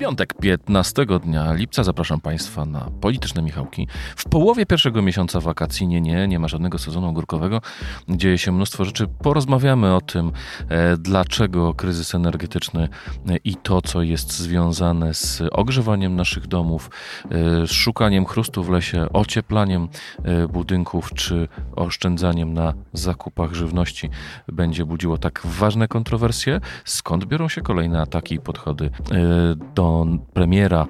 Piątek 15 dnia lipca zapraszam Państwa na Polityczne Michałki. W połowie pierwszego miesiąca wakacji, nie, nie, nie ma żadnego sezonu ogórkowego. Dzieje się mnóstwo rzeczy. Porozmawiamy o tym, e, dlaczego kryzys energetyczny e, i to, co jest związane z ogrzewaniem naszych domów, e, z szukaniem chrustu w lesie, ocieplaniem e, budynków czy oszczędzaniem na zakupach żywności będzie budziło tak ważne kontrowersje. Skąd biorą się kolejne ataki i podchody e, premiera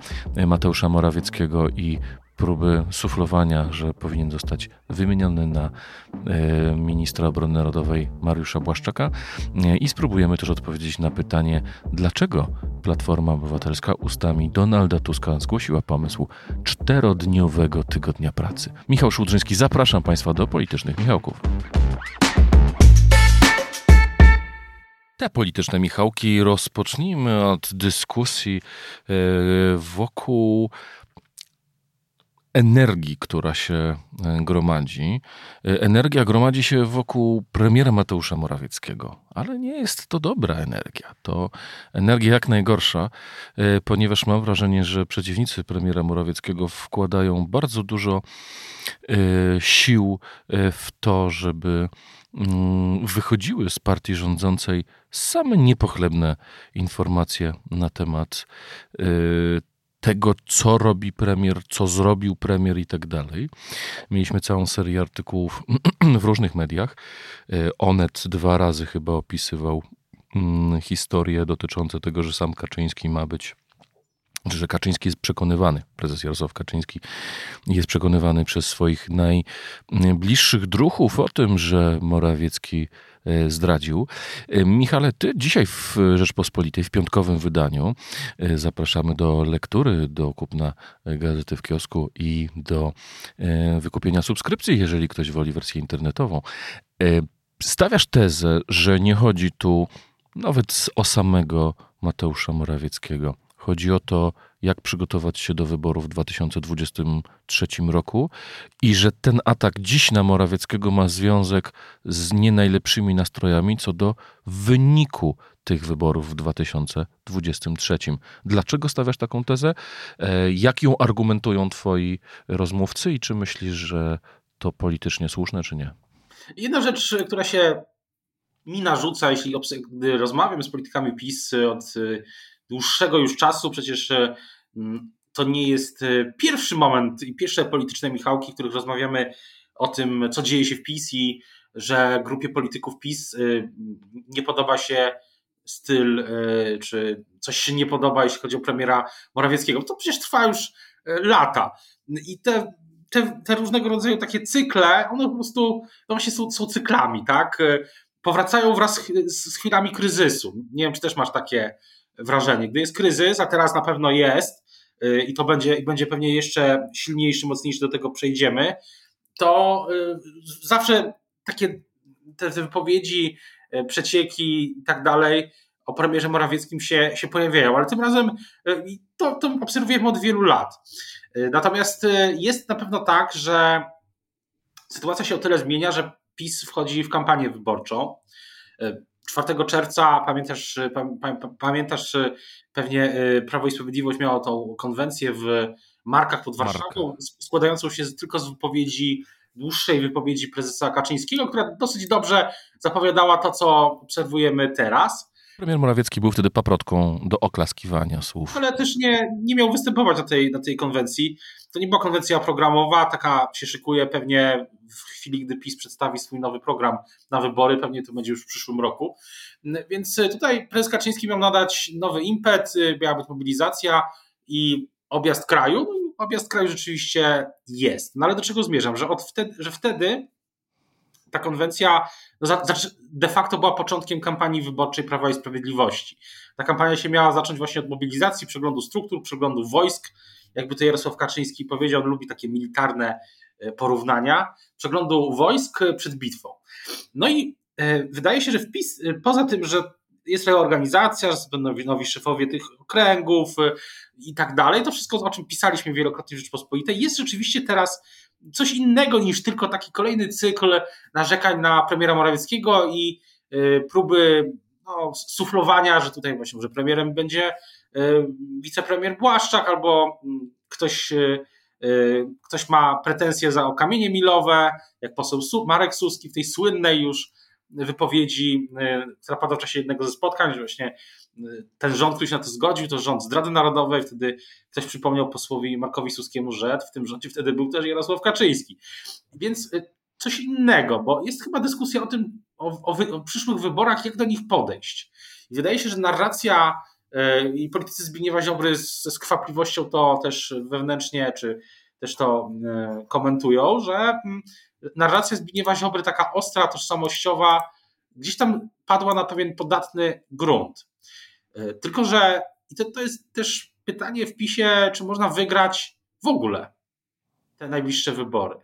Mateusza Morawieckiego i próby suflowania, że powinien zostać wymieniony na e, ministra obrony narodowej Mariusza Błaszczaka e, i spróbujemy też odpowiedzieć na pytanie, dlaczego Platforma Obywatelska ustami Donalda Tuska zgłosiła pomysł czterodniowego tygodnia pracy. Michał Szudrzyński, zapraszam Państwa do Politycznych Michałków. Te polityczne Michałki rozpocznijmy od dyskusji e, wokół energii, która się e, gromadzi. E, energia gromadzi się wokół premiera Mateusza Morawieckiego, ale nie jest to dobra energia. To energia jak najgorsza, ponieważ mam wrażenie, że przeciwnicy premiera Morawieckiego wkładają bardzo dużo sił w to, żeby wychodziły z partii rządzącej same niepochlebne informacje na temat y, tego, co robi premier, co zrobił premier i tak dalej. Mieliśmy całą serię artykułów w różnych mediach. Y, Onet dwa razy chyba opisywał mm, historie dotyczące tego, że sam Kaczyński ma być że Kaczyński jest przekonywany, prezes Jarosław Kaczyński jest przekonywany przez swoich najbliższych druhów o tym, że Morawiecki e, zdradził. E, Michale, ty dzisiaj w Rzeczpospolitej, w piątkowym wydaniu, e, zapraszamy do lektury, do kupna gazety w kiosku i do wykupienia subskrypcji, jeżeli ktoś woli wersję internetową. Stawiasz tezę, że nie chodzi tu nawet o samego Mateusza Morawieckiego, Chodzi o to, jak przygotować się do wyborów w 2023 roku i że ten atak dziś na Morawieckiego ma związek z nie najlepszymi nastrojami co do wyniku tych wyborów w 2023. Dlaczego stawiasz taką tezę? E, jak ją argumentują twoi rozmówcy i czy myślisz, że to politycznie słuszne, czy nie? Jedna rzecz, która się mi narzuca, jeśli gdy rozmawiam z politykami PiS od dłuższego już czasu. Przecież e, to nie jest e, pierwszy moment i pierwsze polityczne Michałki, w których rozmawiamy o tym, co dzieje się w PiS i że grupie polityków PiS e, nie podoba się styl, czy coś się nie podoba, jeśli chodzi o premiera Morawieckiego. To przecież trwa już lata. I te, te, te różnego rodzaju takie cykle, one po prostu no właśnie są, są cyklami, tak? Powracają wraz z chwilami kryzysu. Nie wiem, czy też masz takie, wrażenie. Gdy jest kryzys, a teraz na pewno jest, y, i to będzie, i będzie pewnie jeszcze silniejszy, mocniejszy, do tego przejdziemy, to y, zawsze takie te wypowiedzi, y, przecieki i tak dalej o premierze Morawieckim się, się pojawiają, ale tym razem to, to obserwujemy od wielu lat. Natomiast jest na pewno tak, że sytuacja się o tyle zmienia, że PiS wchodzi w kampanię wyborczą. 4 czerwca, pamiętasz, pamiętasz pewnie y, Prawo i Sprawiedliwość miało tą konwencję w Markach pod Warszawą, Marka. składającą się tylko z wypowiedzi, dłuższej wypowiedzi prezesa Kaczyńskiego, która dosyć dobrze zapowiadała to, co obserwujemy teraz. Premier Morawiecki był wtedy paprotką do oklaskiwania słów. Ale też nie, nie miał występować na tej, na tej konwencji. To nie była konwencja programowa, taka się szykuje pewnie w chwili, gdy PiS przedstawi swój nowy program na wybory, pewnie to będzie już w przyszłym roku. Więc tutaj prezes Kaczyński miał nadać nowy impet, miała być mobilizacja i objazd kraju. No i objazd kraju rzeczywiście jest. No ale do czego zmierzam? Że, od wtedy, że wtedy ta konwencja no, de facto była początkiem kampanii wyborczej Prawa i Sprawiedliwości. Ta kampania się miała zacząć właśnie od mobilizacji, przeglądu struktur, przeglądu wojsk. Jakby to Jarosław Kaczyński powiedział, on lubi takie militarne e, porównania, przeglądu wojsk przed bitwą. No i e, wydaje się, że wpis, e, poza tym, że jest reorganizacja, będą nowi szefowie tych okręgów i tak dalej. To wszystko, o czym pisaliśmy wielokrotnie w Rzeczpospolitej, jest rzeczywiście teraz coś innego niż tylko taki kolejny cykl narzekań na premiera Morawieckiego i próby no, suflowania, że tutaj właśnie, że premierem będzie wicepremier Błaszczak albo mm, ktoś Y, ktoś ma pretensje za kamienie milowe, jak poseł Marek Suski w tej słynnej już wypowiedzi, y, która padła w czasie jednego ze spotkań, że właśnie y, ten rząd, który się na to zgodził, to rząd zdrady narodowej. Wtedy ktoś przypomniał posłowi Markowi Suskiemu, że w tym rządzie wtedy był też Jarosław Kaczyński. Więc coś innego, bo jest chyba dyskusja o tym, o, o, o przyszłych wyborach, jak do nich podejść. I wydaje się, że narracja i politycy Zbigniewa Ziobry ze skwapliwością to też wewnętrznie, czy też to e, komentują, że mm, narracja Zbigniewa Ziobry, taka ostra, tożsamościowa, gdzieś tam padła na pewien podatny grunt. E, tylko, że i to, to jest też pytanie w PiSie, czy można wygrać w ogóle te najbliższe wybory.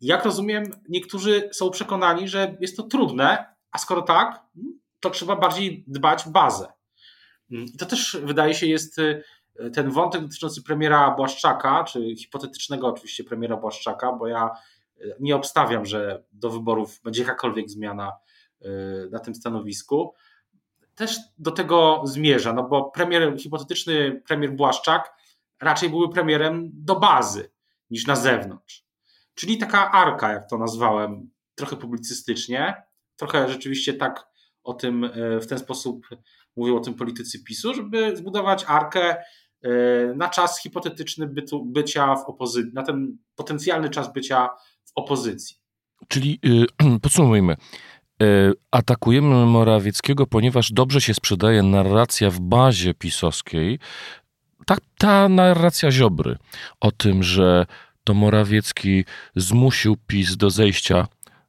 Jak rozumiem, niektórzy są przekonani, że jest to trudne, a skoro tak, to trzeba bardziej dbać bazę. Mm, I to też wydaje się jest y, ten wątek dotyczący premiera Błaszczaka, czy hipotetycznego oczywiście premiera Błaszczaka, bo ja nie obstawiam, że do wyborów będzie jakakolwiek zmiana y, na tym stanowisku. Też do tego zmierza, no bo premier, hipotetyczny premier Błaszczak raczej byłby premierem do bazy niż na zewnątrz. Czyli taka arka, jak to nazwałem, trochę publicystycznie, trochę rzeczywiście tak o tym w ten sposób mówią o tym politycy PiSu, żeby zbudować arkę e, na czas hipotetyczny bytu, bycia w opozycji, na ten potencjalny czas bycia opozycji. Czyli yy, podsumujmy. Yy, atakujemy Morawieckiego, ponieważ dobrze się sprzedaje narracja w bazie pisowskiej. Ta, ta narracja Ziobry o tym, że to Morawiecki zmusił PiS do zejścia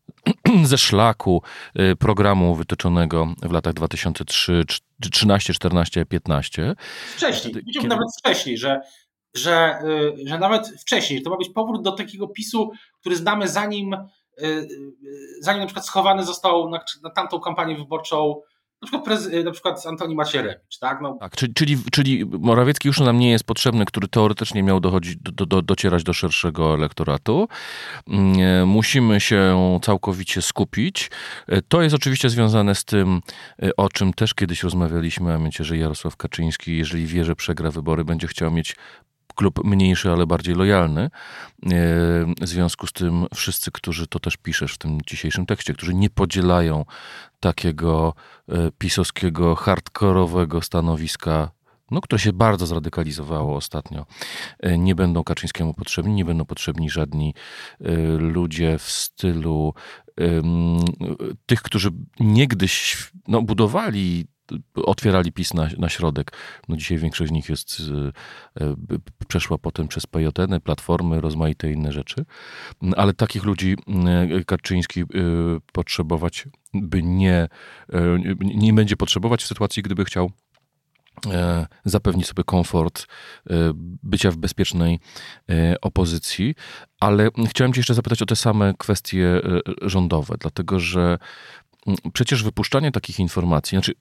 ze szlaku y, programu wytyczonego w latach 2003, 13, 14, 15. Wcześniej, Kiedy... nawet wcześniej, że, że, y, że nawet wcześniej, to ma być powrót do takiego PiSu, który znamy zanim, y, zanim na przykład schowany został na, na tamtą kampanię wyborczą na przykład, na przykład Antoni Macierewicz, tak? No. tak czyli, czyli, czyli Morawiecki już nam nie jest potrzebny, który teoretycznie miał dochodzić, do, do, docierać do szerszego elektoratu. Mm, musimy się całkowicie skupić. To jest oczywiście związane z tym, o czym też kiedyś rozmawialiśmy, a mianowicie, że Jarosław Kaczyński, jeżeli wie, że przegra wybory, będzie chciał mieć klub mniejszy, ale bardziej lojalny. E, w związku z tym wszyscy, którzy to też piszesz w tym dzisiejszym tekście, którzy nie podzielają takiego e, pisowskiego, hardkorowego stanowiska no, które się bardzo zradykalizowało ostatnio, e, nie będą Kaczyńskiemu potrzebni, nie będą potrzebni żadni ludzie w stylu tych, którzy niegdyś no, budowali otwierali PiS na, na środek. No dzisiaj większość z nich jest, e, przeszła potem przez PJN, platformy, rozmaite inne rzeczy, ale takich ludzi e, Kaczyński potrzebować by nie, nie będzie potrzebować w sytuacji, gdyby chciał zapewnić sobie komfort bycia w bezpiecznej opozycji. Ale chciałem Cię jeszcze zapytać o te same kwestie rządowe, dlatego że przecież wypuszczanie takich informacji, znaczy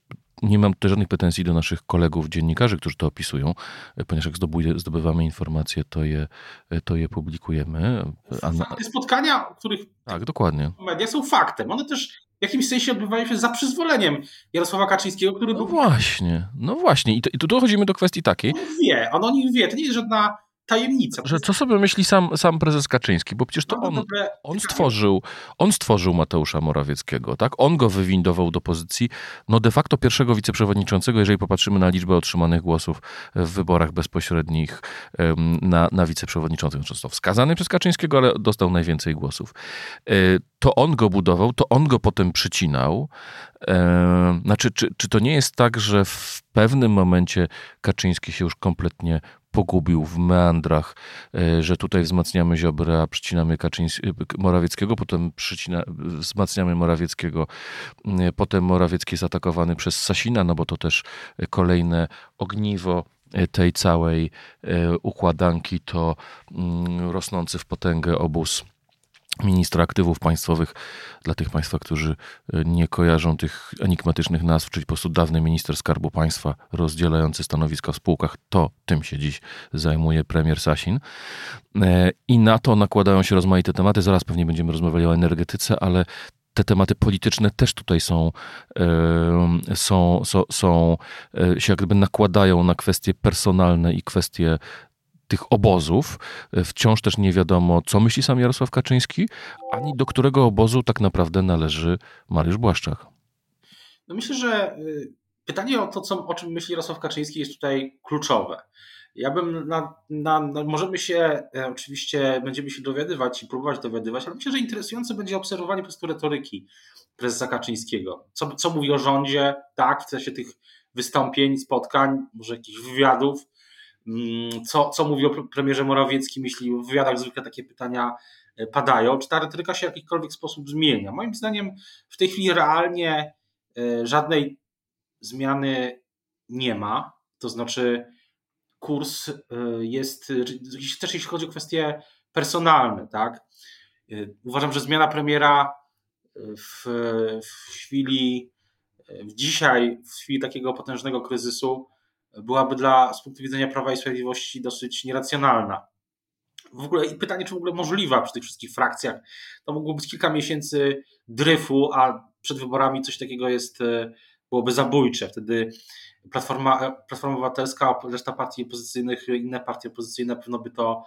nie mam też żadnych pretensji do naszych kolegów dziennikarzy, którzy to opisują, ponieważ jak zdobywamy informacje, to je, to je publikujemy. Te spotkania, których tak, dokładnie. media są faktem. One też w jakimś sensie odbywają się za przyzwoleniem Jarosława Kaczyńskiego, który no był... właśnie, no właśnie. I, to, i tu dochodzimy do kwestii takiej. On wie, on o nich wie. To nie jest żadna tajemnica. Że co sobie myśli sam, sam prezes Kaczyński, bo przecież to on, on, stworzył, on stworzył Mateusza Morawieckiego, tak? On go wywindował do pozycji, no de facto pierwszego wiceprzewodniczącego, jeżeli popatrzymy na liczbę otrzymanych głosów w wyborach bezpośrednich na, na wiceprzewodniczących. Został wskazany przez Kaczyńskiego, ale dostał najwięcej głosów. E, to on go budował, to on go potem przycinał. E, znaczy, czy, czy to nie jest tak, że w pewnym momencie Kaczyński się już kompletnie pogubił w meandrach, e, że tutaj wzmacniamy Ziobrę, a przycinamy Kaczyńs Morawieckiego, potem przycina, wzmacniamy Morawieckiego, e, potem Morawiecki jest atakowany przez Sasina, no bo to też kolejne ogniwo tej całej układanki to mm, rosnący w potęgę obóz ministra aktywów państwowych. Dla tych Państwa, którzy e, nie kojarzą tych enigmatycznych nazw, czyli po prostu dawny minister Skarbu Państwa rozdzielający stanowiska w spółkach, to tym się dziś zajmuje premier Sasin. E, I na to nakładają się rozmaite tematy. Zaraz pewnie będziemy rozmawiali o energetyce, ale te tematy polityczne też tutaj są, są, są, są e, się jakby nakładają na kwestie personalne i kwestie tych obozów. Wciąż też nie wiadomo, co myśli sam Jarosław Kaczyński, ani do którego obozu tak naprawdę należy Mariusz Błaszczak. No myślę, że y, pytanie o to, co, o czym myśli Jarosław Kaczyński, jest tutaj kluczowe. Ja bym na, na, na, możemy się e, oczywiście będziemy się dowiadywać i próbować dowiadywać, ale myślę, że interesujące będzie obserwowanie po prostu retoryki prezesa Kaczyńskiego. Co, co mówi o rządzie, tak, w sensie tych wystąpień, spotkań, może jakichś wywiadów, co, co mówi o premierze Morawieckim, jeśli w wywiadach zwykle takie pytania e, padają, czy ta retoryka się w jakikolwiek sposób zmienia. Moim zdaniem w tej chwili realnie e, żadnej zmiany nie ma, to znaczy kurs y, jest, też jeśli chodzi o kwestie personalne, tak? Uważam, że zmiana premiera w, w chwili, w dzisiaj, w chwili takiego potężnego kryzysu, byłaby dla, z punktu widzenia Prawa i Sprawiedliwości dosyć nieracjonalna. W ogóle i pytanie, czy w ogóle możliwa przy tych wszystkich frakcjach. To mogło być kilka miesięcy dryfu, a przed wyborami coś takiego jest, y, byłoby zabójcze. Wtedy Platforma, Platforma Obywatelska, reszta partii opozycyjnych, inne partie opozycyjne na pewno by to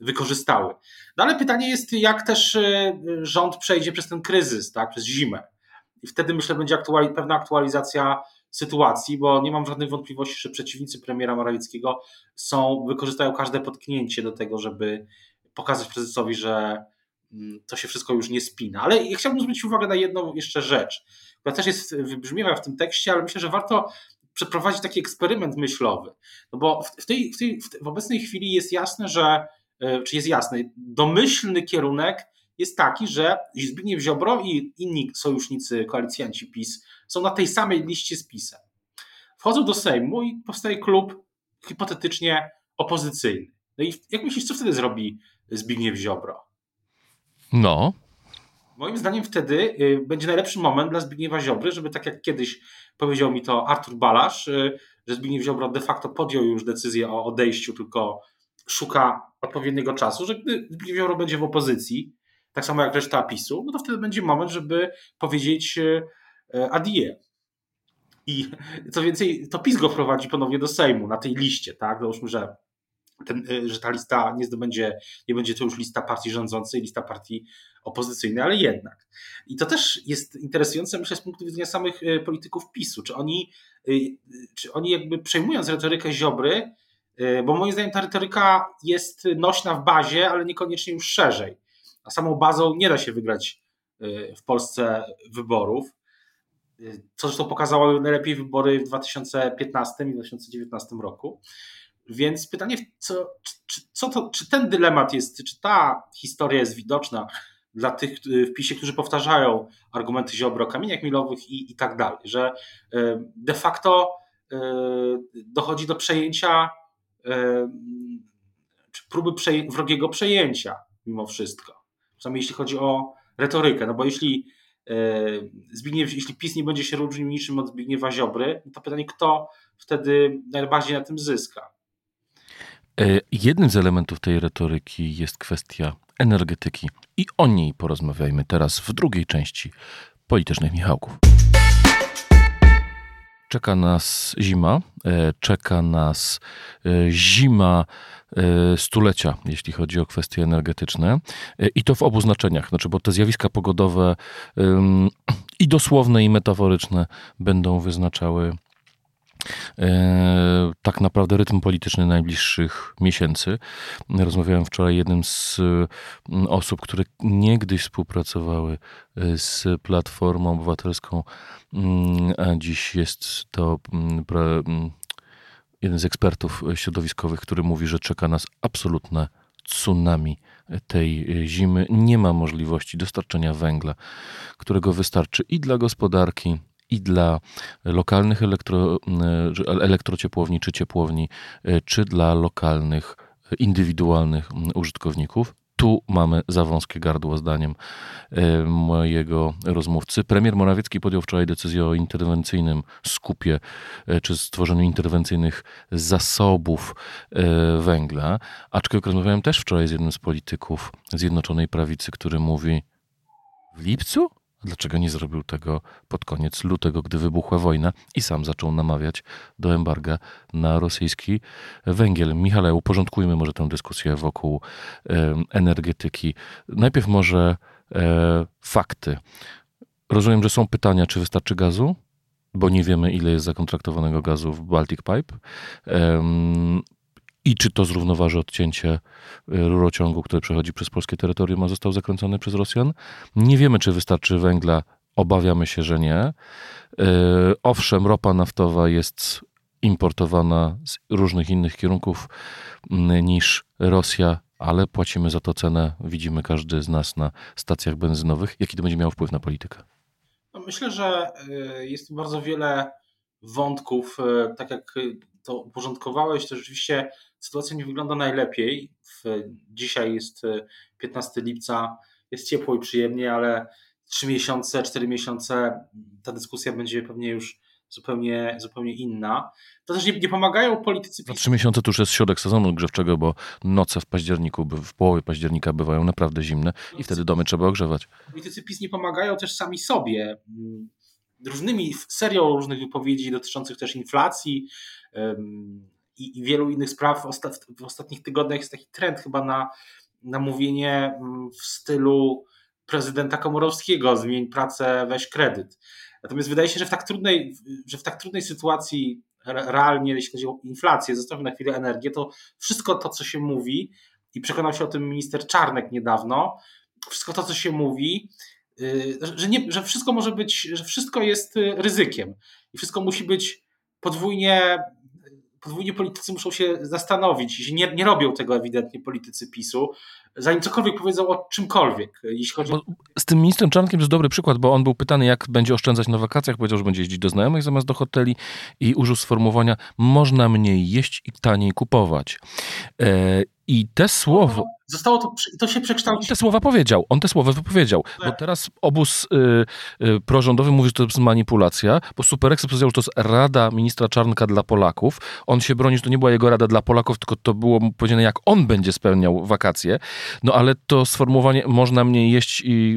wykorzystały. No ale pytanie jest, jak też rząd przejdzie przez ten kryzys, tak, przez zimę. I wtedy myślę, będzie aktuali, pewna aktualizacja sytuacji, bo nie mam żadnych wątpliwości, że przeciwnicy premiera Morawieckiego są, wykorzystają każde potknięcie do tego, żeby pokazać prezesowi, że mm, to się wszystko już nie spina. Ale ja chciałbym zwrócić uwagę na jedną jeszcze rzecz, która też jest wybrzmiewa w tym tekście, ale myślę, że warto przeprowadzić taki eksperyment myślowy. No bo w, tej, w, tej, w obecnej chwili jest jasne, że, e, czy jest jasny, domyślny kierunek jest taki, że Zbigniew Ziobro i inni sojusznicy, koalicjanci PiS są na tej samej liście z PiSem. Wchodzą do Sejmu i powstaje klub hipotetycznie opozycyjny. No i jak myślisz, co wtedy zrobi Zbigniew Ziobro? No, Moim zdaniem wtedy y, będzie najlepszy moment dla Zbigniewa Ziobry, żeby tak jak kiedyś powiedział mi to Artur Balasz, y, że Zbigniew Ziobro de facto podjął już decyzję o odejściu, tylko szuka odpowiedniego czasu, że gdy Zbigniew Ziobro będzie w opozycji, tak samo jak reszta PiSu, no to wtedy będzie moment, żeby powiedzieć y, adie. I co więcej, to PiS go wprowadzi ponownie do Sejmu na tej liście, tak? Załóżmy, że ten, y, że ta lista nie zdobędzie, nie będzie to już lista partii rządzącej, lista partii opozycyjnej, ale jednak. I to też jest interesujące, myślę, z punktu widzenia samych polityków PiSu. Czy oni, czy oni jakby przejmując retorykę Ziobry, bo moim zdaniem ta retoryka jest nośna w bazie, ale niekoniecznie już szerzej. A samą bazą nie da się wygrać w Polsce wyborów. Co zresztą pokazały najlepiej wybory w 2015 i 2019 roku. Więc pytanie, co, czy, co to, czy ten dylemat jest, czy ta historia jest widoczna dla tych w PiSie, którzy powtarzają argumenty Ziobro, kamieniach milowych i, i tak dalej, że de facto dochodzi do przejęcia, czy próby wrogiego przejęcia mimo wszystko. Przynajmniej jeśli chodzi o retorykę, no bo jeśli Zbigniew, jeśli PiS nie będzie się różnił niczym od Zbigniewa Ziobry, to pytanie, kto wtedy najbardziej na tym zyska. E, jednym z elementów tej retoryki jest kwestia energetyki i o niej porozmawiajmy teraz w drugiej części politycznych Michałków. Czeka nas zima, e, czeka nas e, zima stulecia, jeśli chodzi o kwestie energetyczne. I to w obu znaczeniach, znaczy, bo te zjawiska pogodowe i dosłowne, i metaforyczne będą wyznaczały E, tak naprawdę rytm polityczny najbliższych miesięcy. Rozmawiałem wczoraj jednym z mm, osób, które niegdyś współpracowały e, z Platformą Obywatelską, mm, a dziś jest to mm, jeden z ekspertów środowiskowych, który mówi, że czeka nas absolutne tsunami tej zimy. Nie ma możliwości dostarczenia węgla, którego wystarczy i dla gospodarki, i dla lokalnych elektro, e, elektrociepłowni czy ciepłowni, e, czy dla lokalnych, indywidualnych użytkowników. tu mamy za wąskie gardło, zdaniem e, mojego rozmówcy. Premier Morawiecki podjął wczoraj decyzję o interwencyjnym skupie, e, czy stworzeniu interwencyjnych zasobów e, węgla. Aczkolwiek rozmawiałem też wczoraj z jednym z polityków Zjednoczonej Prawicy, który mówi: W lipcu? Dlaczego nie zrobił tego pod koniec lutego, gdy wybuchła wojna i sam zaczął namawiać do embarga na rosyjski węgiel? Michale, uporządkujmy może tę dyskusję wokół energetyki. Najpierw może e, fakty. Rozumiem, że są pytania, czy wystarczy gazu? Bo nie wiemy, ile jest zakontraktowanego gazu w Baltic Pipe. I czy to zrównoważy odcięcie y, rurociągu, który przechodzi przez polskie terytorium, a został zakręcony przez Rosjan? Nie wiemy, czy wystarczy węgla. Obawiamy się, że nie. Y, owszem, ropa naftowa jest importowana z różnych innych kierunków mm, niż Rosja, ale płacimy za to cenę. Widzimy każdy z nas na stacjach benzynowych. Jaki to będzie miało wpływ na politykę? No myślę, że y, jest bardzo wiele wątków, tak jak to uporządkowałeś, to rzeczywiście sytuacja nie wygląda najlepiej. Dzisiaj jest 15 e, lipca, jest ciepło i przyjemnie, ale 3 miesiące, 4 miesiące ta dyskusja będzie pewnie już zupełnie, zupełnie inna. To też nie, nie pomagają politycy. Za trzy miesiące to już jest środek sezonu grzewczego, bo noce w październiku, w połowie października bywają naprawdę zimne i wtedy domy trzeba ogrzewać. Politycy PiS nie pomagają też sami sobie. Mm, różnymi serią różnych wypowiedzi dotyczących też inflacji, i, i wielu innych spraw. W ostatnich tygodniach jest taki trend chyba na, na mówienie mm, w stylu prezydenta Komorowskiego, zmień pracę, weź kredyt. Natomiast wydaje się, że w tak trudnej, że w tak trudnej sytuacji realnie, jeśli chodzi o inflację, zostawmy na chwilę energię, to wszystko to, co się mówi, i przekonał się o tym minister Czarnek niedawno, wszystko to, co się mówi, y, że, nie, że wszystko może być, że wszystko jest y, ryzykiem i wszystko musi być podwójnie podwójnie politycy muszą się zastanowić. Nie, nie robią tego ewidentnie politycy PiSu, zanim cokolwiek powiedzą o czymkolwiek. Jeśli chodzi... Bo z tym ministrem Czarnkiem jest dobry przykład, bo on był pytany, jak będzie oszczędzać na wakacjach. Powiedział, że będzie jeździć do znajomych zamiast do hoteli i użył sformułowania można mniej jeść i taniej kupować. E, I te słowo... Zostało to, to się przekształciło. Te słowa powiedział, on te słowa wypowiedział. Tak. Bo teraz obóz y, y, prorządowy mówi, że to jest manipulacja, bo Superex powiedział, że to jest rada ministra Czarnka dla Polaków. On się broni, że to nie była jego rada dla Polaków, tylko to było powiedziane, jak on będzie spełniał wakacje. No ale to sformułowanie można mniej jeść i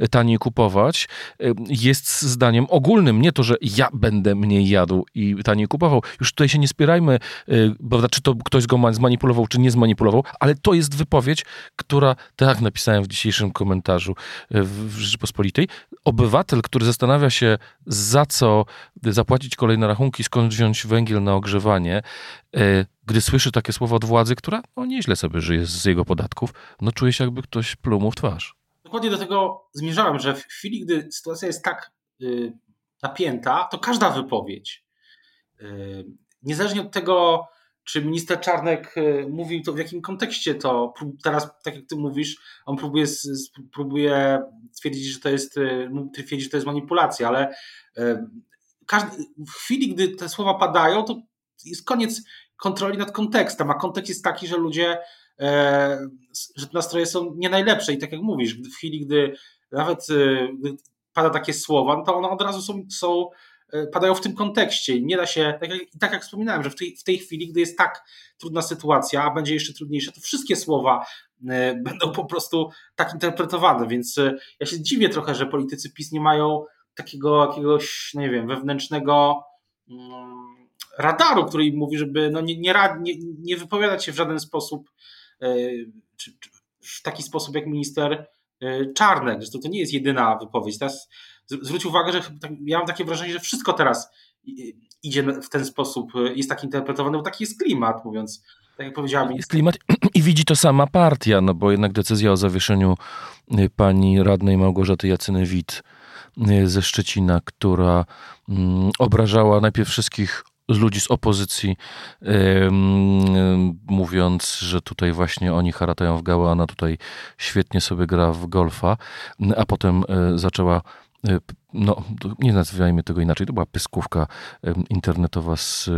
y, taniej kupować y, jest zdaniem ogólnym. Nie to, że ja będę mniej jadł i taniej kupował. Już tutaj się nie spierajmy, y, bo czy to ktoś go zmanipulował, czy nie zmanipulował, ale to jest wypowiedź która, tak napisałem w dzisiejszym komentarzu w Rzeczypospolitej, obywatel, który zastanawia się, za co zapłacić kolejne rachunki, skąd wziąć węgiel na ogrzewanie, e, gdy słyszy takie słowa od władzy, która no, nieźle sobie żyje z jego podatków, no czuje się jakby ktoś pluł mu w twarz. Dokładnie do tego zmierzałem, że w chwili, gdy sytuacja jest tak y, napięta, to każda wypowiedź, y, niezależnie od tego, czy minister Czarnek y, mówił to, w jakim kontekście to teraz, tak jak ty mówisz, on próbuje, próbuje stwierdzić, że to jest, y, twierdzić, że to jest manipulacja, ale y, każdy, w chwili, gdy te słowa padają, to jest koniec kontroli nad kontekstem, a kontekst jest taki, że ludzie, że nastroje są nie najlepsze i tak jak mówisz, w chwili, gdy nawet gdy pada takie słowa, to one od razu są, są E, padają w tym kontekście. Nie da się, tak jak, tak jak wspominałem, że w tej, w tej chwili, gdy jest tak trudna sytuacja, a będzie jeszcze trudniejsza, to wszystkie słowa e, będą po prostu tak interpretowane, więc e, ja się dziwię trochę, że politycy PiS nie mają takiego jakiegoś, nie wiem, wewnętrznego mm, radaru, który im mówi, żeby no nie, nie, nie, nie wypowiadać się w żaden sposób czy, czy w taki sposób jak minister Czarnek. Zresztą to nie jest jedyna wypowiedź. Teraz zwróć uwagę, że tak, ja mam takie wrażenie, że wszystko teraz idzie w ten sposób, jest tak interpretowane, bo taki jest klimat, mówiąc, tak jak powiedziałem. Jest klimat i widzi to sama partia, no bo jednak decyzja o zawieszeniu pani radnej Małgorzaty Jacyny-Wit ze Szczecina, która mm, obrażała najpierw wszystkich ludzi z opozycji, yy, mówiąc, że tutaj właśnie oni haratają w gałę, a ona tutaj świetnie sobie gra w golfa, a potem zaczęła no, nie nazywajmy tego inaczej, to była pyskówka internetowa z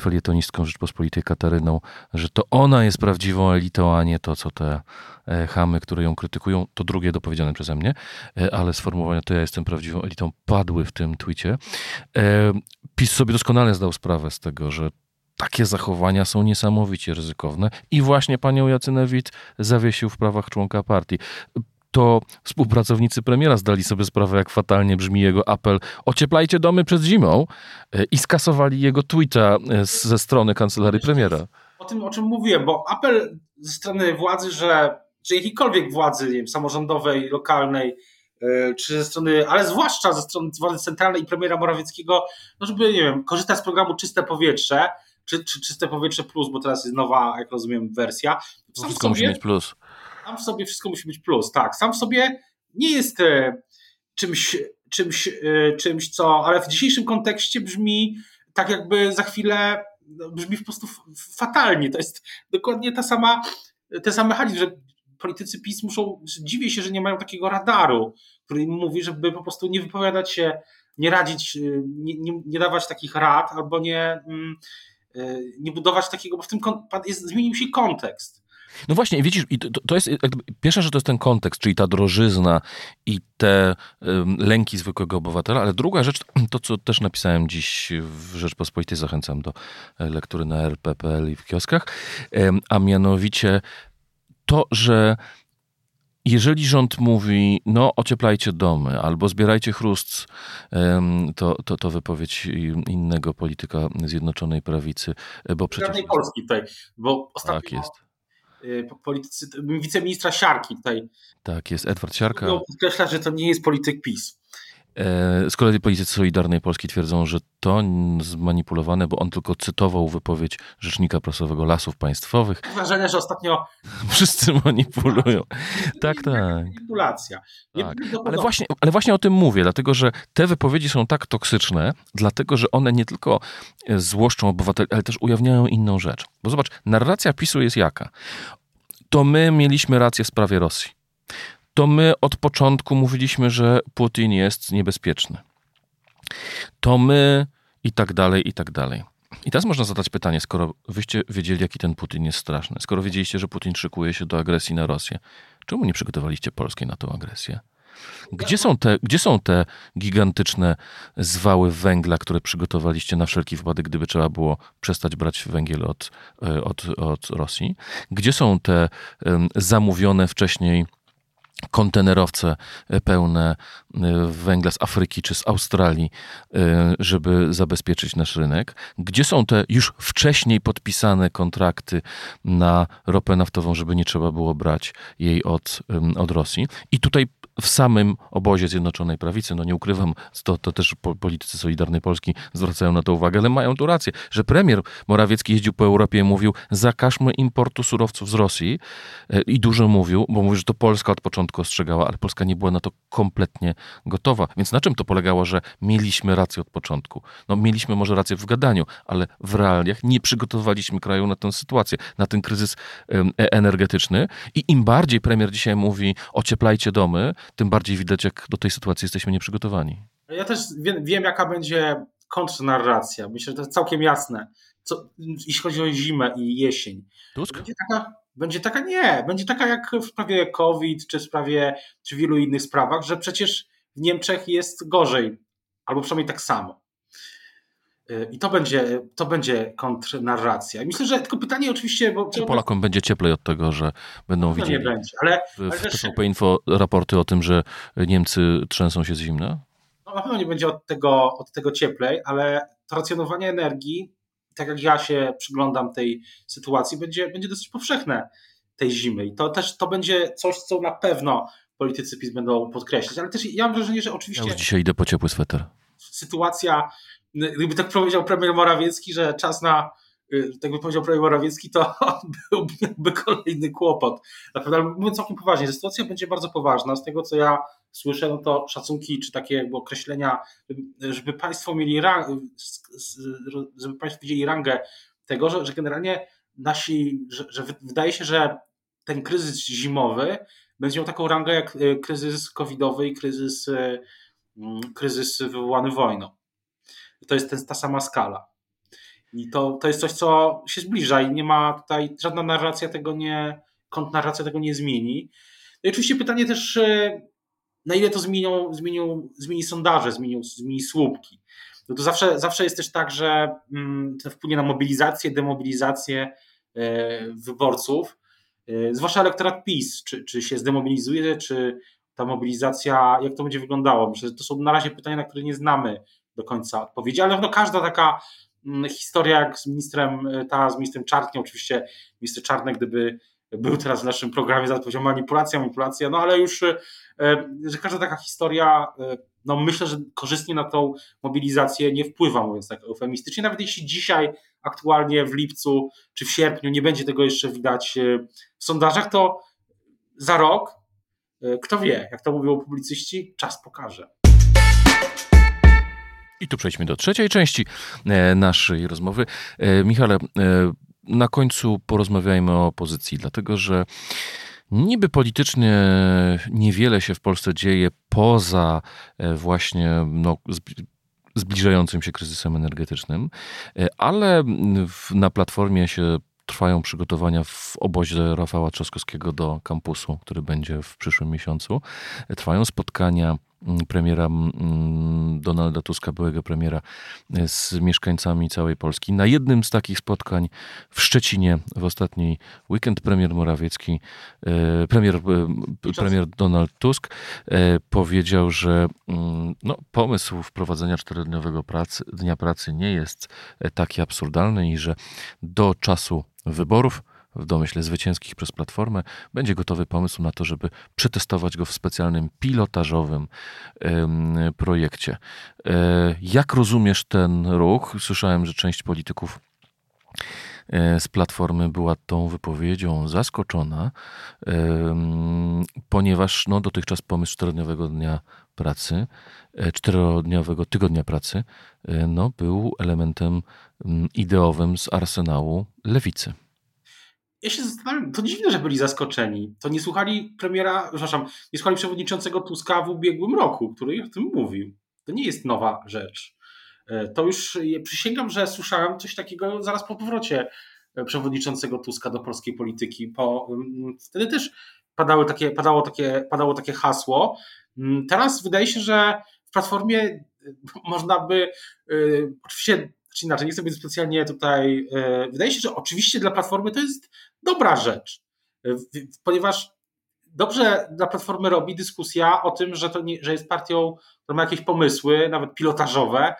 felietonistką Rzeczpospolitej Kataryną, że to ona jest prawdziwą elitą, a nie to, co te chamy, które ją krytykują, to drugie dopowiedziane przeze mnie, ale sformułowania to ja jestem prawdziwą elitą padły w tym twicie. PiS sobie doskonale zdał sprawę z tego, że takie zachowania są niesamowicie ryzykowne i właśnie panią Jacynewicz zawiesił w prawach członka partii to współpracownicy premiera zdali sobie sprawę, jak fatalnie brzmi jego apel ocieplajcie domy przed zimą e, i skasowali jego tweeta e, ze strony kancelarii premiera. O tym, o czym mówiłem, bo apel ze strony władzy, że, że jakiejkolwiek władzy nie wiem, samorządowej, lokalnej, e, czy ze strony, ale zwłaszcza ze strony władzy centralnej i premiera Morawieckiego, no żeby, nie wiem, korzystać z programu Czyste Powietrze, czy, czy Czyste Powietrze Plus, bo teraz jest nowa, jak rozumiem, wersja. Sam Wszystko sobie, musi mieć plus. Sam w sobie wszystko musi być plus, tak. Sam w sobie nie jest e, czymś, czymś, e, czymś, co, ale w dzisiejszym kontekście brzmi tak, jakby za chwilę no, brzmi po prostu fatalnie. To jest dokładnie ta sama, ten sam mechanizm, że politycy PiS muszą, dziwię się, że nie mają takiego radaru, który im mówi, żeby po prostu nie wypowiadać się, nie radzić, e, nie, nie, nie dawać takich rad, albo nie, mm, nie budować takiego, bo w tym jest, zmienił się kontekst. No właśnie, widzisz, i to, to jest pierwsza rzecz to jest ten kontekst, czyli ta drożyzna i te um, lęki zwykłego obywatela, ale druga rzecz, to co też napisałem dziś w Rzeczpospolitej, zachęcam do e, lektury na rp.pl i w kioskach, um, a mianowicie to, że jeżeli rząd mówi, no ocieplajcie domy albo zbierajcie chrust, to, to, to wypowiedź innego polityka Zjednoczonej Prawicy, bo przecież... Polski tutaj, bo ostatnio tak jest politycy, wiceministra Siarki tutaj. Tak, jest Edward Siarka. Podkreśla, że to nie jest polityk PiS. E, z kolei politycy Solidarnej Polski twierdzą, że to zmanipulowane, bo on tylko cytował wypowiedź rzecznika prasowego Lasów Państwowych. Mam wrażenie, że ostatnio... Wszyscy manipulują. tak, tak. Manipulacja. Tak. Ale, właśnie, ale właśnie o tym mówię, dlatego że te wypowiedzi są tak toksyczne, dlatego że one nie tylko e, złoszczą obywateli, ale też ujawniają inną rzecz. Bo zobacz, narracja PiSu jest jaka? To my mieliśmy rację w sprawie Rosji to my od początku mówiliśmy, że Putin jest niebezpieczny. To my i tak dalej, i tak dalej. I teraz można zadać pytanie, skoro wyście wiedzieli, jaki ten Putin jest straszny, skoro wiedzieliście, że Putin szykuje się do agresji na Rosję, czemu nie przygotowaliście Polski na tę agresję? Gdzie są, te, gdzie są te gigantyczne zwały węgla, które przygotowaliście na wszelki wypadek, gdyby trzeba było przestać brać węgiel od, e, od, od Rosji? Gdzie są te zamówione wcześniej kontenerowce pełne y, węgla z Afryki czy z Australii, y, żeby zabezpieczyć nasz rynek? Gdzie są te już wcześniej podpisane kontrakty na ropę naftową, żeby nie trzeba było brać jej od, od Rosji? I tutaj w samym obozie Zjednoczonej Prawicy, no nie ukrywam, to, to też politycy Solidarnej Polski zwracają na to uwagę, ale mają tu rację, że premier Morawiecki jeździł po Europie i mówił, zakażmy importu surowców z Rosji e, i dużo mówił, bo mówił, że to Polska od początku ostrzegała, ale Polska nie była na to kompletnie gotowa. Więc na czym to polegało, że mieliśmy rację od początku? No mieliśmy może rację w gadaniu, ale w realiach nie przygotowaliśmy kraju na tę sytuację, na ten kryzys e, energetyczny i im bardziej premier dzisiaj mówi, ocieplajcie domy, tym bardziej widać, jak do tej sytuacji jesteśmy nieprzygotowani. Ja też wiem, wiem jaka będzie kontrnarracja. Myślę, że to jest całkiem jasne. Co, jeśli chodzi o zimę i jesień. Tusk? Będzie taka, będzie taka, nie, będzie taka jak w sprawie COVID, czy w sprawie, czy wielu innych sprawach, że przecież w Niemczech jest gorzej, albo przynajmniej tak samo. Y, I to będzie, to będzie kontrnarracja. I myślę, że tylko pytanie oczywiście... Bo, Czy Polakom będzie cieplej od tego, że będą no widzieli nie będzie, ale, w, w TVP Info raporty o tym, że Niemcy trzęsą się z zimna? No na pewno nie będzie od tego, od tego cieplej, ale to racjonowanie energii, tak jak ja się przyglądam tej sytuacji, będzie, będzie dosyć powszechne tej zimy. I to też to będzie coś, co na pewno politycy PiS będą podkreślać. Ale też ja mam wrażenie, że oczywiście... Ja już dzisiaj idę po ciepły sweter. Sytuacja gdyby tak powiedział premier Morawiecki, że czas na, y, tak by powiedział premier Morawiecki, to byłby kolejny kłopot. Naprawdę, ale mówiąc całkiem poważnie, sytuacja będzie bardzo poważna. Z tego, co ja słyszę, no to szacunki, czy takie jakby określenia, żeby państwo mieli żeby państwo widzieli rangę tego, że, że generalnie nasi, że, że wydaje się, że ten kryzys zimowy będzie miał taką rangę jak y, kryzys covidowy i kryzys y, mm, kryzys wywołany wojną. To jest ten, ta sama skala. I to, to jest coś, co się zbliża i nie ma tutaj, żadna narracja tego nie, kontrnarracja tego nie zmieni. No i oczywiście pytanie też, e, na ile to zmienią, zmienią, zmieni sondaże, zmienią, zmieni słupki. No to zawsze, zawsze jest też tak, że mm, to wpłynie na mobilizację, demobilizację e, wyborców, e, zwłaszcza elektorat PiS, czy, czy się zdemobilizuje, czy ta mobilizacja, jak to będzie wyglądało. Myślę, że to są na razie pytania, na które nie znamy do końca odpowiedzi, ale no każda taka mm, historia jak z ministrem, ta z ministrem Czartkiem, oczywiście minister Czarnek, gdyby był teraz w naszym programie, za powiedział manipulacja, manipulacja, no ale już, e, że każda taka historia, e, no myślę, że korzystnie na tą mobilizację nie wpływa, mówiąc tak eufemistycznie, nawet jeśli dzisiaj aktualnie w lipcu czy w sierpniu nie będzie tego jeszcze widać e, w sondażach, to za rok, kto wie, jak to mówią publicyści, czas pokaże. I tu przejdźmy do trzeciej części naszej rozmowy. Michale, na końcu porozmawiajmy o opozycji, dlatego że niby politycznie niewiele się w Polsce dzieje poza e, właśnie no, zbliżającym się kryzysem energetycznym, e, ale na platformie się trwają przygotowania w obozie Rafała Trzaskowskiego do kampusu, który będzie w przyszłym miesiącu. E, trwają spotkania premiera mm, Donalda Tuska, byłego premiera, e, z mieszkańcami całej Polski. Na jednym z takich spotkań w Szczecinie w ostatni weekend premier Morawiecki, e, premier, e, premier Donald Tusk powiedział, że mm, no, pomysł wprowadzenia czterodniowego pracy, dnia pracy nie jest taki absurdalny i że do czasu wyborów w domyśle zwycięskich przez Platformę, będzie gotowy pomysł na to, żeby przetestować go w specjalnym pilotażowym projekcie. E, jak rozumiesz ten ruch? Słyszałem, że część polityków e, z Platformy była tą wypowiedzią zaskoczona, ponieważ no, dotychczas pomysł czterodniowego dnia pracy, e, czterodniowego tygodnia pracy, no, był elementem ideowym z arsenału lewicy ja się zastanawiam, to dziwne, że byli zaskoczeni. To nie słuchali premiera, przepraszam, nie słuchali przewodniczącego Tuska w ubiegłym roku, który o tym mówił. To nie jest nowa rzecz. E, to już przysięgam, że słyszałem coś takiego zaraz po powrocie e, przewodniczącego Tuska do polskiej polityki. Po, mm, wtedy też padały takie, padało, takie, padało takie hasło. Mm, teraz wydaje się, że w platformie e, można by, oczywiście czy inaczej, nie chcę być specjalnie tutaj. Wydaje się, że oczywiście dla Platformy to jest dobra rzecz, ponieważ dobrze dla Platformy robi dyskusja o tym, że, to nie, że jest partią, która ma jakieś pomysły, nawet pilotażowe,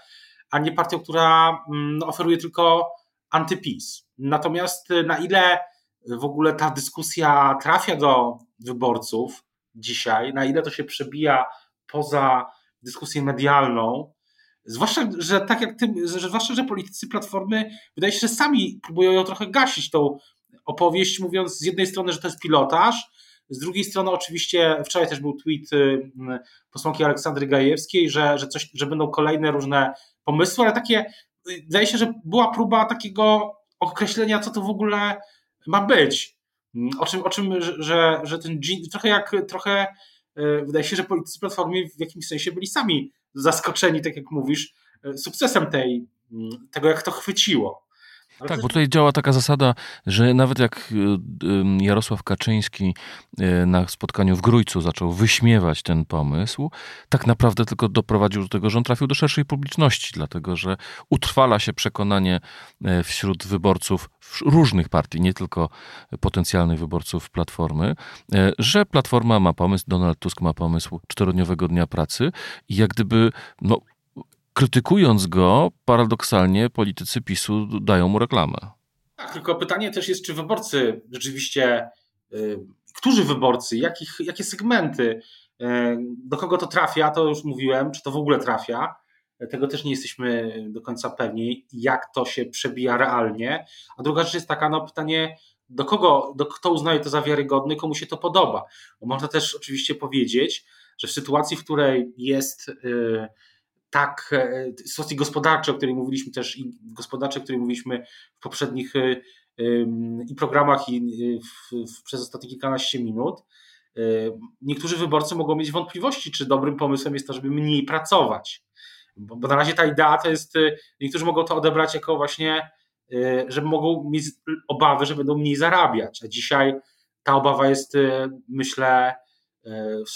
a nie partią, która mm, no, oferuje tylko antypis. Natomiast na ile w ogóle ta dyskusja trafia do wyborców dzisiaj, na ile to się przebija poza dyskusję medialną, zwłaszcza, że tak jak ty, że, zwłaszcza, że politycy Platformy wydaje się, że sami próbują ją trochę gasić tą opowieść, mówiąc z jednej strony, że to jest pilotaż, z drugiej strony oczywiście wczoraj też był tweet y, posłanki Aleksandry Gajewskiej, że, że, coś, że będą kolejne różne pomysły, ale takie, y, wydaje się, że była próba takiego określenia, co to w ogóle ma być. Mm, o czym, o czym że, że ten trochę jak, trochę y, wydaje się, że politycy Platformy w jakimś sensie byli sami zaskoczeni, tak jak mówisz, sukcesem tej, mm, tego, jak to chwyciło. Tak, bo tutaj działa taka zasada, że nawet jak y, Jarosław Kaczyński y, na spotkaniu w Grójcu zaczął wyśmiewać ten pomysł, tak naprawdę tylko doprowadził do tego, że on trafił do szerszej publiczności, dlatego że utrwala się przekonanie wśród wyborców różnych partii, nie tylko potencjalnych wyborców Platformy, że Platforma ma pomysł, Donald Tusk ma pomysł czterodniowego dnia pracy i jak gdyby no, krytykując go, paradoksalnie politycy PiSu dają mu reklamę. Tak, tylko pytanie też jest, czy wyborcy rzeczywiście, y, którzy wyborcy, jakich, jakie segmenty, y, do kogo to trafia, to już mówiłem, czy to w ogóle trafia. Tego też nie jesteśmy do końca pewni, jak to się przebija realnie. A druga rzecz jest taka, no pytanie, do kogo, do, kto uznaje to za wiarygodny, komu się to podoba. Bo można też oczywiście powiedzieć, że w sytuacji, w której jest. Yy, tak, e, sytuacji gospodarczej, o której mówiliśmy też, i gospodarczej, o której mówiliśmy w poprzednich e, i programach, i w, w, przez ostatnie kilkanaście minut, niektórzy wyborcy mogą mieć wątpliwości, czy dobrym pomysłem jest to, żeby mniej pracować. Bo, bo na razie ta idea to jest, niektórzy mogą to odebrać jako właśnie, że mogą mieć obawy, że będą mniej zarabiać, a dzisiaj ta obawa jest, myślę,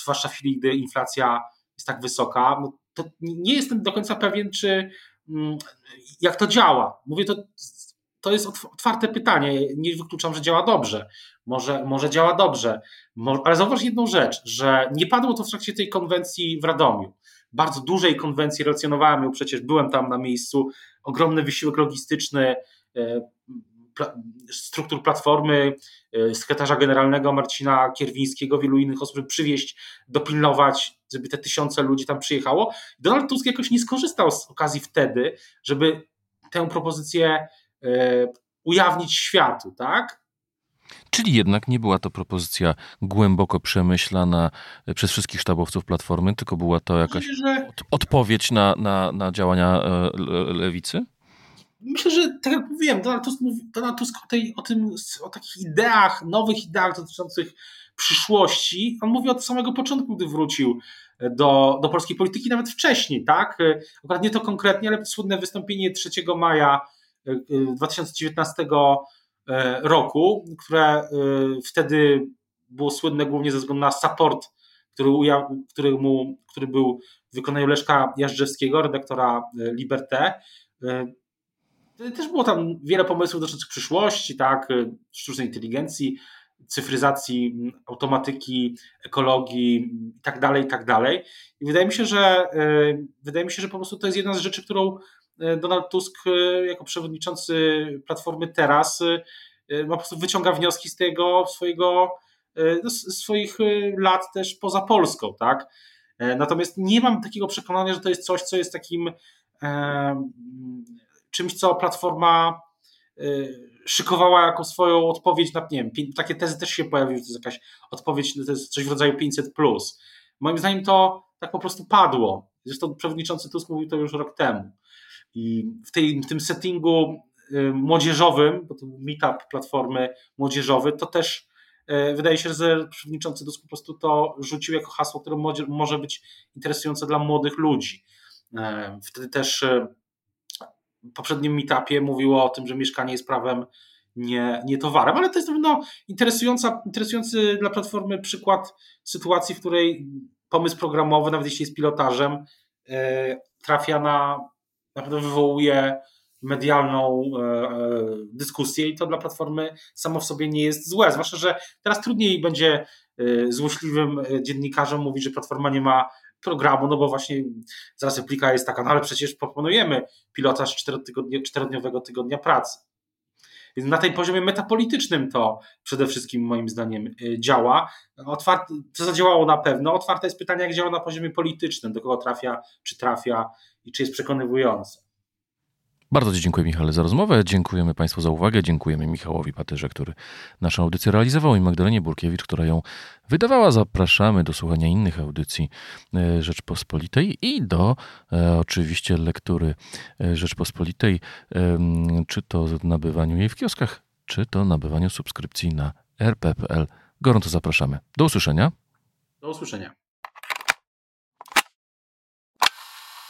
zwłaszcza w chwili, gdy inflacja jest tak wysoka, no to nie jestem do końca pewien, czy mm, jak to działa. Mówię to, to jest otwarte pytanie. Nie wykluczam, że działa dobrze. Może, może działa dobrze. Ale zauważ jedną rzecz, że nie padło to w trakcie tej konwencji w Radomiu. Bardzo dużej konwencji, relacjonowałem ją przecież, byłem tam na miejscu. Ogromny wysiłek logistyczny, e, struktur Platformy, e, sekretarza generalnego Marcina Kierwińskiego, wielu innych osób, żeby przywieźć, dopilnować, żeby te tysiące ludzi tam przyjechało. Donald Tusk jakoś nie skorzystał z okazji wtedy, żeby tę propozycję e, ujawnić światu, tak? Czyli jednak nie była to propozycja głęboko przemyślana e, przez wszystkich sztabowców Platformy, tylko była to jakaś odpowiedź na, na, na działania lewicy? Myślę, że tak jak mówiłem, Donald Tusk, mówi, Donald Tusk o, tej, o, tym, o takich ideach, nowych ideach dotyczących przyszłości, on mówi od samego początku, gdy wrócił do, do polskiej polityki, nawet wcześniej, tak? Akurat nie to konkretnie, ale słynne wystąpienie 3 maja 2019 e, e, roku, które e, wtedy było słynne głównie ze względu na support, który, uja, który, mu, który był w wykonaniu Leszka Jażdżewskiego, redaktora Liberté. Też było tam wiele pomysłów dotyczących przyszłości, tak, sztucznej inteligencji, cyfryzacji, automatyki, ekologii i tak dalej, i tak dalej. I wydaje mi się, że e, wydaje mi się, że po prostu to jest jedna z rzeczy, którą e, Donald Tusk e, jako przewodniczący Platformy teraz po prostu wyciąga wnioski z tego swojego no, swoich lat też poza Polską, tak? Natomiast nie mam takiego przekonania, że to jest coś, co jest takim czymś, co Platforma y, szykowała jako swoją odpowiedź na, nie wiem, takie tezy też się pojawiły, to jest jakaś odpowiedź, to jest coś w rodzaju 500+. Plus. Moim zdaniem to tak po prostu padło. Zresztą przewodniczący Tusk mówił to już rok temu. I w, tej, w tym settingu y, młodzieżowym, bo to był meetup Platformy młodzieżowy, to też y, wydaje się, że przewodniczący Tusk po prostu to rzucił jako hasło, które może być interesujące dla młodych ludzi. Wtedy też poprzednim meetupie mówiło o tym, że mieszkanie jest prawem, nie, nie towarem, ale to jest no, interesująca, interesujący dla Platformy przykład sytuacji, w której pomysł programowy, nawet jeśli jest pilotażem, e, trafia na, naprawdę wywołuje medialną e, e, dyskusję i to dla Platformy samo w sobie nie jest złe, zwłaszcza, że teraz trudniej będzie złośliwym dziennikarzom mówić, że Platforma nie ma programu, no bo właśnie zaraz replika jest taka, no ale przecież proponujemy pilotaż czterodniowego tygodnia pracy. Więc na tej poziomie metapolitycznym to przede wszystkim moim zdaniem y, działa. Otwarte, to zadziałało na pewno. Otwarte jest pytanie, jak działa na poziomie politycznym, do kogo trafia, czy trafia i czy jest przekonywujące. Bardzo Ci dziękuję, Michale, za rozmowę. Dziękujemy Państwu za uwagę. Dziękujemy Michałowi Patyrze, który naszą audycję realizował i Magdalenie Burkiewicz, która ją wydawała. Zapraszamy do słuchania innych audycji e, Rzeczpospolitej i do e, oczywiście lektury e, Rzeczpospolitej, e, czy to nabywaniu jej w kioskach, czy to nabywaniu subskrypcji na rp.pl. Gorąco zapraszamy. Do usłyszenia. Do usłyszenia.